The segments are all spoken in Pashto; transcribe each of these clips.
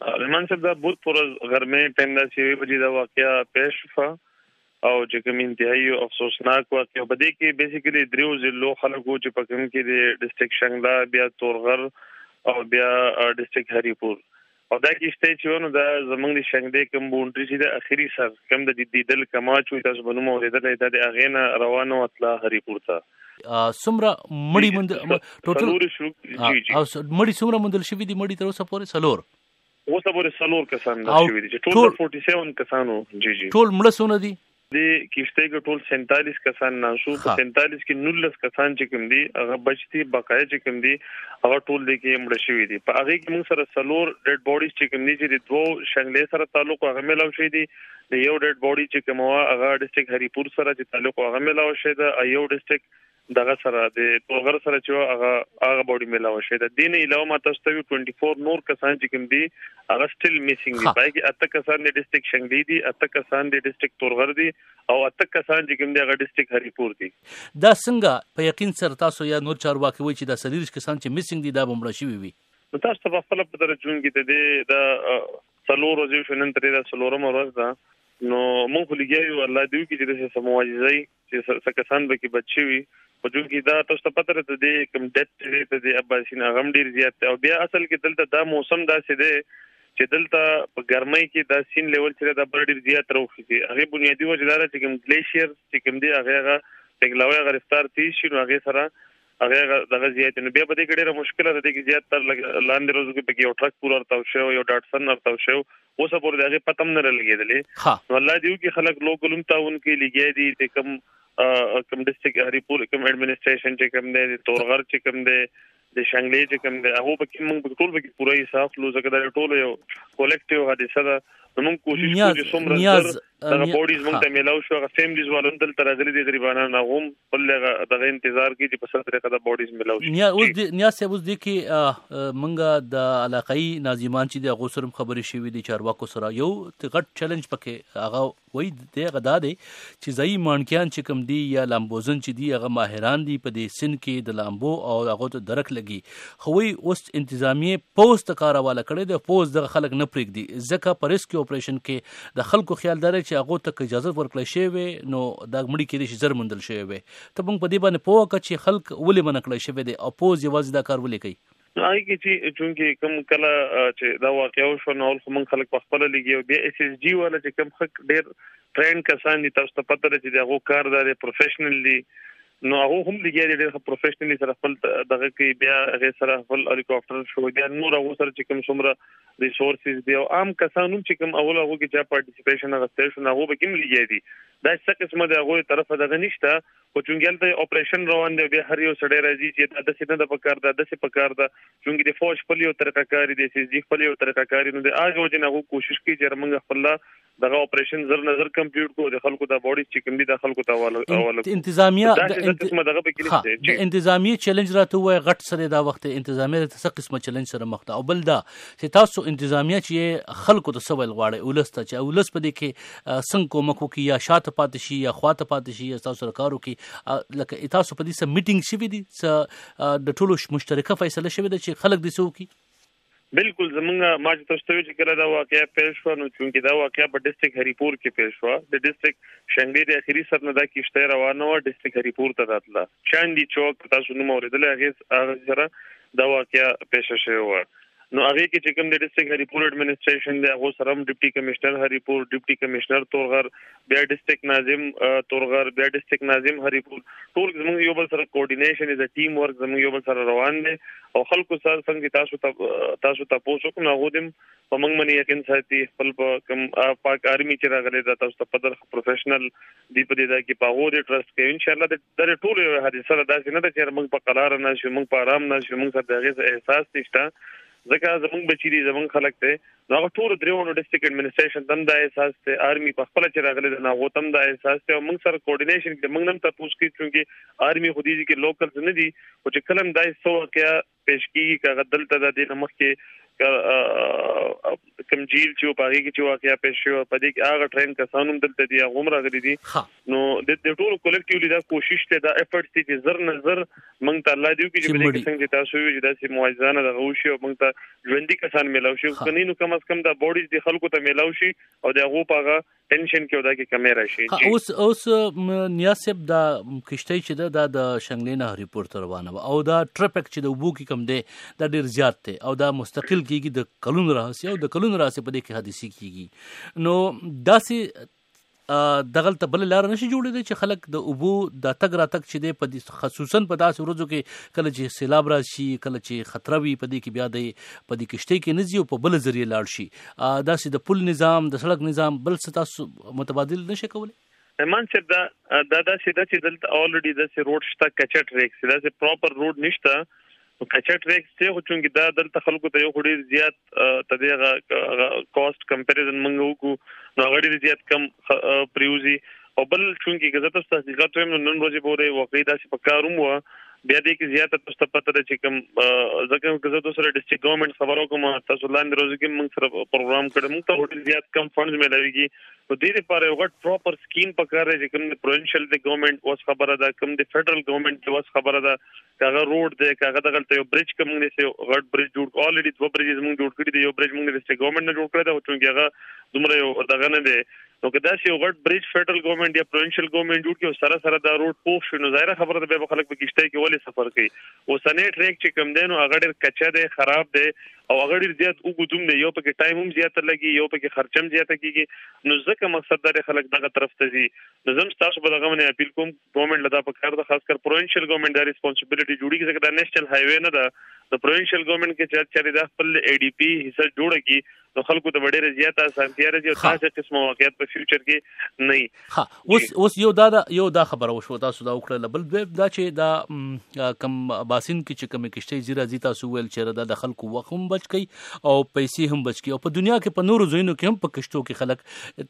رحمان صاحب دا بود پر غرمه ټیم دا سی بجې دا واقعیا پیښ شو او چې کوم انتهایی افسوسناک واقعیا بده کې بیسیکلی دریو ضلعو خلکو چې په کوم کې د ډیسټریکټ شنګلا بیا تورغر او بیا ډیسټریکټ هریپور او دا کیشته چې ونه دا زمونږ د شنګدې کوم بونډري چې د اخیری سر کوم د دیدل کما چې تاسو بنو مو ورېدل دا د اغینا روانو اتلا هریپور ته څومره مړی مند ټوټل او مړی څومره مندل شوی دی مړی تر اوسه پورې سلور اوسه پورې سلور کسان دا شوی دي ټول 47 کسانو جی جی ټول مړ سونه دي د کیشته کې ټول 47 کسان ناشو په 47 کې 19 کسان چې کوم دي هغه بچتي بقای چې کوم دي هغه ټول د کې مړ شوی دي په هغه کې موږ سره سلور ډیډ باډیز چې کوم دي چې د دوو شنګلې سره تعلق هغه ملاو شوی دي د یو ډیډ باډي چې کومه وا هغه ډیسټریکټ هریپور سره چې تعلق هغه ملاو شوی د ایو ډیسټریکټ دغه سره د ټولغر سره چې هغه هغه باډي ملاو شوی د دین علاوه ما تاسو ته 24 نور کسان چې کوم دي هغه سټیل میسینګ دي پای کې اته کسان د ډیسټریکټ شنګډي دي اته کسان د ډیسټریکټ تورغر دي او اته کسان چې کوم دي هغه ډیسټریکټ هریپور دي دا څنګه په یقین سره تاسو یا نور چارواکي وایي چې دا سلیریش کسان چې میسینګ دي دا بمړ شوی وي نو تاسو په خپل په درجون کې د دې د څلور ورځې شو نن ترې دا څلورمه ورځ ده نو مونږ خو لګیا یو الله دې وکړي چې د څه معجزه وي چې څه کسان به کې بچي وي په جون کې دا تاسو ته پته راته دي کوم ډیټ دې ته دي اباسین غم ډیر زیات او بیا اصل کې دلته دا موسم داسې دی چې دلته په ګرمۍ کې دا سین لیول چې دا بر ډیر زیات راوخی دي هغه بنیادی وجه دا چې کوم ګلیشیر چې کوم دی هغه هغه تګلاوی غرفتار تیز شي نو هغه سره هغه دغه زیات نو بیا په دې کې ډیره مشکله ده چې زیات تر لاندې روزو کې پکې یو ټرک پور ورته شو یو ډاټسن ورته شو اوس په دې هغه پتم نه لګیدلې نو الله دې وکړي خلک لو ګلم تاون کې لګیا دي چې کم کم ډیسټریکټ هری پور کم اډمنستریشن چې کم دی تورغر چې کم دی د شنګلې چې کم دی هغه پکې موږ ټول پکې پوره حساب لو زګدار ټول یو کولیکټیو حادثه ده موږ کوشش کوو چې څومره دغه بوډیز مونږ ته ملاو شو هغه سیم دیز ورن دل تر غلي دي غریبانو نه هم بل دغه انتظار کې چې په سر طریقه د بوډیز ملاو شي نیا اوس د نیا سه اوس د کې مونږه د علاقائی ناظمان چې د غوسرم خبرې شوې دي چارواکو سره یو غټ چیلنج پکې هغه وای دی هغه دا دی چې ځای مانکیان چې کم دی یا لامبوزن چې دی هغه ماهران دي په دې سن کې د لامبو او هغه ته درک لګي خو وی اوس انتظامیه پوسټ کارواله کړي د پوسټ د خلک نه پرېږدي ځکه پرېس کې اپریشن کې د خلکو خیال دا دی چې هغه ته که اجازه ورکړی شوی وي نو دا مړی کېدی شي زر موندل شوی وي ته موږ په دې باندې پوه کړه چې خلک ولې منع کړی شوی دی او پوز یوازې دا کار ولې کوي هغه کې چې چونکی کوم کله چې دا واقعیا شو نو خو موږ خلک په خپل لګي او بیا اس اس جی ولا چې کوم خک ډیر ټرین کسان دي تاسو ته پته لري چې دا غو کار دار پروفیشنل دي نو هغه هم لګي دي ډیر پروفیشنلی سره خپل دغه کې بیا غیر سره خپل هلیکاپټر شو بیا نور هغه سره چې کوم څومره ریسورسز دی او عام کسان هم چې کوم اول هغه کې چې پارټیسیپیشن غوښتل شو هغه به کوم لګی دي دا څه قسمه د هغه طرفه دغه نشته او چونګل ته اپریشن روان دی به هر یو سړی راځي چې دا د څه نه د پکار دا د څه پکار دا چونګې د فوج په لیو طریقه کاری دي چې ځي په لیو طریقه کاری نو د هغه وجه نه کوشش کوي چې موږ خپل دغه اپریشن زر نه زر کمپلیټ کو د خلکو د باډي چې کوم دي د خلکو ته ول انتظامیه د انتظامیه چیلنج راته وای غټ سره دا وخت انتظامیه د څه قسمه چیلنج سره مخ ده او بل دا چې تاسو انتظامیه چې خلکو ته سوال غواړي ولسته چې ولس په دې کې څنګه کومک وکي یا شاته پاتې شي یا خواته پاتې شي یا تاسو سره کار وکي لکه تاسو په دې سم میټینګ شوی دي چې د ټولو مشترکه فیصله شوی ده چې خلک دې سوکي بالکل زمونږه ما چې تاسو ته ویل چې کله دا واقعیا پیښ شو نو چې دا واقعیا په ډیسټریکټ هریپور کې پیښ شو د ډیسټریکټ شنګې د اخیری سر نه دا کیشته روانه و ډیسټریکټ هریپور ته راتله چاندي چوک تاسو نو موریدل هغه سره دا واقعیا پیښ شوی و نو هغه کې چې کوم د ډیسټریکټ هریپور اډمنستریشن دی هغه سره هم ډیپټي کمشنر هریپور ډیپټي کمشنر تورغر بیا ډیسټریکټ ناظم تورغر بیا ډیسټریکټ ناظم هریپور ټول زموږ یو بل سره کوارډینیشن از ټیم ورک زموږ یو بل سره روان دي او خلکو سره څنګه تاسو ته تاسو ته پوسو کوم هغه دم په موږ باندې یقین ساتي خپل په کوم پاک آرمي چې راغلي دا تاسو ته پدر پروفیشنل دی په دې دا کې په هغه دې ټرست کوي ان شاء الله د ټول حادثه را داسې نه ده چې موږ په قلار نه شو موږ په آرام نه شو موږ سره د احساس نشته ځکه زموږ بچی دي زموږ خلک ته دا ټول دریونو ډیسټریکټ اډمنسټریشن تم دا احساس ته آرمي په خپل چې راغلي دا غو تم دا احساس ته موږ سره کوارډینیشن کې موږ نن ته پوښتنه کوي چې آرمي خو دې کې لوکلز نه دي او چې کلم دای سو کې پېښ کیږي کغه دلته د دې نمخ کې کم جیل چې په هغه کې چې واقعیا پېښ شو په دې کې هغه ټرین کسانو دلته دی غومره غلي دي نو د دې ټولو کلیکټیولی دا کوشش ته دا افورټ دي چې زر نه زر مونږ ته الله دې وکړي چې بلې څنګه تاسو یو چې داسې موازنه د غوښي او مونږ ته ژوندۍ کسان ملاو شي کني نو کم از کم دا بوډیز د خلکو ته ملاو شي او د هغه پاغه ټینشن کې ودا کې کمی راشي اوس اوس نیاز صاحب دا کشته چې دا د شنګلې نه هری پورته روانه او دا ټریفک چې د وبو کې کم دی دا ډیر زیات دی او دا مستقل کیږي د کلون راهسي او د کلون راهسي په دې کې حادثي کیږي نو داسې دغلته بله لار نشي جوړېدای چې خلک د اوبو د تګ راتګ چې دی په خصوصا په داسې ورځو کې کله چې سیلاب راشي کله چې خطر وي په دې کې بیا دی په دې کشته کې نه ځي او په بل ذریعه لاړ شي داسې د پل نظام د سړک نظام بل څه تاسو متبادل نشي کولای ایمان صاحب دا دا دا چې دا چې دلته الریډي دا چې روډ شته کچټ ریکس دا چې پراپر روډ نشته په کچټ ریکس ته خو چونګې دا دلته خلکو ته یو خوري زیات تدیغه کوست کمپیریزن منغو کو نو غړي زیات کم پریوزي او بل چونګې غزه تاسو ته حقیقت ویم نن ورځې پورې واقعي دا چې په کاروم و بیا دې کې زیاته تاسو ته پته ده چې کوم ځکه چې زه د سره ډیسټریکټ ګورنمنت خبرو کوم تاسو لاندې روزي کې موږ سره پروګرام کړی موږ ته ډیر زیات کم فندز ملويږي نو دې لپاره یو غټ پراپر سکیم پکاره چې کوم د پروینشل د ګورنمنت اوس خبره ده کوم د فدرال ګورنمنت اوس خبره ده کاغه روډ دی کاغه دغلته یو برج کوم نه سي غټ برج جوړ الریډي دوه برج زموږ جوړ کړی دی یو برج موږ د سټیټ ګورنمنت نه جوړ کړی دا او چې هغه دومره یو دغه نه دی نو که دا سي یو غټ برج فدرال ګورنمنت یا پرونشل ګورنمنت جوړ کړي سره سره دا روډ پوښ شي نو ظاهره خبره ده به خلک په کیشته کې ولې سفر کوي او سنې ټریک چې کم دی نو هغه ډیر کچا دی خراب دی او هغه ډیر زیات وګدوم دی یو پکې ټایم هم زیات لګي یو پکې خرچم زیات کیږي نو ځکه مقصد دا خلک دغه طرف ته ځي نو زم تاسو به دغه منه اپیل کوم ګورنمنټ له دا په کار ده خاص کر پروینشل ګورنمنټ دا ریسپانسیبিলিټي جوړیږي ځکه دا نېشنل های وی نه ده د پروینشل ګورنمنټ کې چې چاري د خپل ای ډي پی حصہ جوړه کی نو خلکو ته ډېر زیاته اسانتیا راځي او تاسو قسمه واقعیت په فیوچر کې نه وي ها اوس اوس یو دا یو دا خبره وشو تاسو دا وکړه بل دوی دا چې دا کم باسین کې چې کم کشته زیرا زی تاسو ویل چې دا د خلکو وخت هم بچ کی او پیسې هم بچ کی او په دنیا کې په نورو ځایونو کې هم په کشتو کې خلک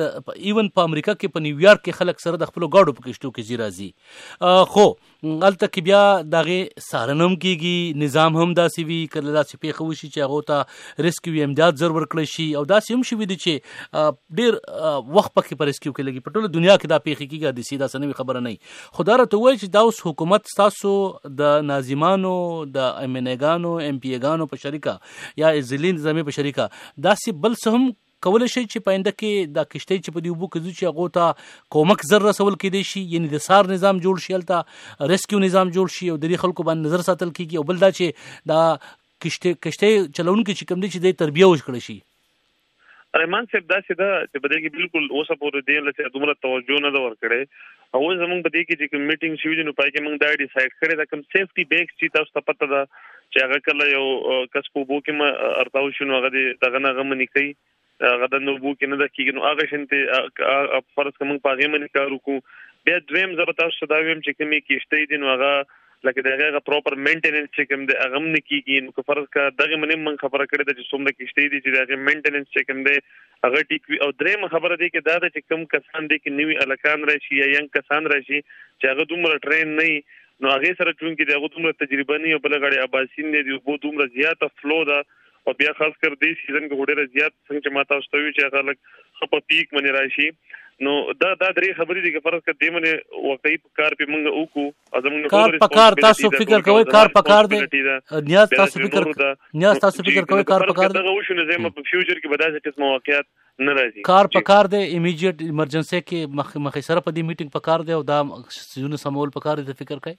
ته ایون په امریکا کې په نیویارک کې خلک سره د خپل گاډو په کشتو کې زیرازي خو الته کې بیا دغه سارنم کیږي نظام هم داسې وی کله داسې پیښه وشي چې هغه ته ریسکیو امداد زر ورکړي شي او داسې هم شوی دي چې ډیر وخت پکې پر ریسکیو کې لګي په ټوله دنیا کې دا پیښه کیږي د سیدا سنوي خبره نه خو دا راته وایي چې دا اوس حکومت تاسو د ناظمانو د امنګانو ایم پی ایګانو په شریکه یا ازلین زمي په شریکه داسې بل څه هم کولی شی چې په آینده کې دا کشتۍ چې په دې اوبو کې ځو چې هغو ته کومک زر رسول کېدی شي یعنی د سار نظام جوړ شي هلته ریسکیو نظام جوړ شي او د دې خلکو باندې نظر ساتل کېږي او بل دا چې دا کشته کشته چلونکي چې کوم دي چې د تربیه وکړي شي رحمان صاحب دا چې دا چې بده کې بالکل اوسه پورې دی لکه دومره توجه نه ورکړي او زمونږ په دې کې چې کوم میټینګ شوی دی نو پای کې موږ دا ډیسایډ کړی دا کوم سیفټي بیگز چې تاسو ته پته ده چې هغه کله یو کس په بو کې ما ارتاو شنو هغه دغه نه غم نه کوي هغه د نو بو کې نه د کیږي نو هغه شنته فرض کوم په هغه منې کار وکړو بیا دویم زه به تاسو ته دا ویم چې کومې کیشته دي نو هغه لکه د هغه پراپر مینټیننس چې کوم د اغم نه کیږي نو که فرض کا دغه منیم من خبره کړې ده چې څومره کیشته دي چې دغه مینټیننس چې کوم دی هغه ټیک وي او درېم خبره دی کې دا ده چې کم کسان دي کې نوی الکان راشي یا ینګ کسان راشي چې هغه دومره ټرین نه نو هغه سره چون کې دغه دومره تجربه نه یو بل غړي اباسین دی دوی دومره زیاته فلو ده او بیا خاص کر دې سیزن کې هډه زیات څنګه چې ما تاسو ته وی چې هغه لګ خپه پیک منی راشي نو دا دا درې خبرې دي چې فرض کړه دې منه واقعي کار په منګه وکړو ازمن کار په کار تاسو فکر کوئ کار په کار دی نیاز تاسو فکر نیاز تاسو فکر کوئ کار په کار دی دا وښونه زم په فیوچر کې بداسه قسم واقعیت نه راځي کار په کار دی ایمیډیټ ایمرجنسي کې مخ مخ سره په دې میټینګ په کار دی او دا سيزونه سمول په کار دی فکر کوي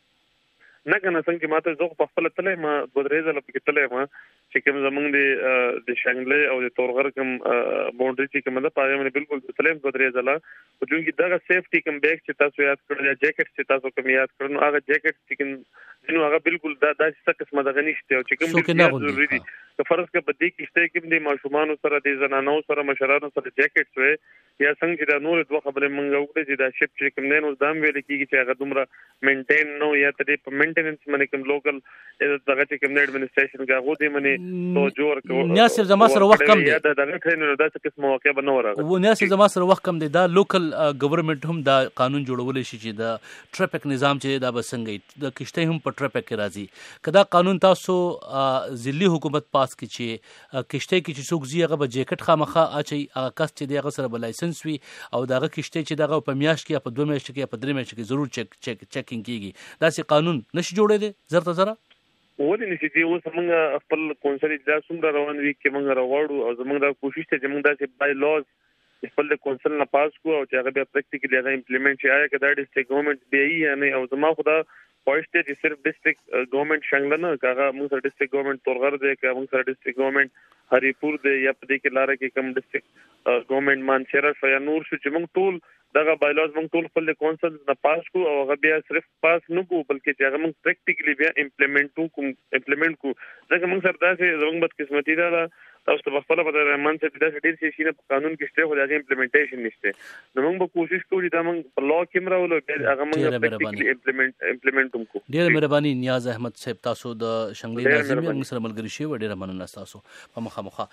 نه کنه څنګه ماته زه په خپل تلې ما دوه درې ځله په تلې ما چې کوم زمنګ دی د شنګلې او د تورغر کوم باونډري چې کوم ده پاره مې بالکل تلې دوه درې ځله او جون کې دغه سیفټي کوم بیگ چې تاسو یاد کړل یا جیکټ چې تاسو کوم یاد کړل نو هغه جیکټ چې کوم نو هغه بالکل دا د څه قسمه دغه نشته او چې کوم ډیر ضروری دي که فرض کې بدی کېشته کوم د ماشومان سره د زنانو سره مشرانو سره جیکټ وي یا څنګه چې دا نور دوه خبرې مونږ وکړې چې دا شپ چې کوم دی نو دا هم ویل کیږي چې هغه دومره مینټین نو یا ته دې په مینټیننس باندې کوم لوکل دغه چې کوم اډمنستریشن کا غو دې باندې توجه ورکو نه سر زما سره وخت کم دی دا دغه ټرین نو دا څه قسم واقع به نه ورغی و نه سر زما سره وخت کم دی دا لوکل ګورنمنت هم دا قانون جوړول شي چې دا ټریفیک نظام چې دا بسنګي د کشته هم په ټریفیک کې راځي کدا قانون تاسو ضلعي حکومت پاس کی چې کښتۍ کې چې څوک ځي هغه به جیکټ خامخا اچي هغه کس چې دی هغه سره به لایسنس وي او دغه کښتۍ چې دغه په میاشت کې یا په دوه میاشت کې یا په درې میاشت کې ضرور چک چک چکینګ کیږي داسې قانون نشي جوړې دي زر ته زره ولې نشي دی اوس موږ خپل کونسل اجلاس هم روان وي چې موږ راوړو او زموږ دا کوشش ته چې موږ داسې بای لوز خپل د کونسل نه پاس کو او چې هغه بیا پریکټیکلی هغه امپلیمنټ شي آیا کدا ډیسټریکټ ګورنمنت بیا یې یا نه او زما خدا خواهش دی چې صرف ډیسټریکټ ګورنمنت شنګل نه کاغه موږ سره ډیسټریکټ ګورنمنت تورغر دی که موږ سره ډیسټریکټ ګورنمنت هریپور دی یا په دې کې لار کې کم ډیسټریکټ ګورنمنت مانچرا فیا نور شو چې موږ ټول دغه بایلاز موږ ټول خپل کونسلز نه پاس کو او هغه بیا صرف پاس نه کو بلکې چې هغه موږ پریکټیکلی بیا امپلیمنټ کو امپلیمنټ کو ځکه موږ سره داسې زموږ بد قسمتي ده تاسو ته خپل په رحمان څخه داسې ډیر شي چې په قانون کې شته خو دغه امپلیمنټیشن نشته نو موږ به کوشش کوو چې دا موږ په لا کې مرو له هغه موږ پریکټیکلی امپلیمنټ امپلیمنټ کوو ډیر مهرباني نیاز احمد صاحب تاسو د شنګلې لازمي موږ سره ملګری شي ډیر مننه تاسو په مخه مخه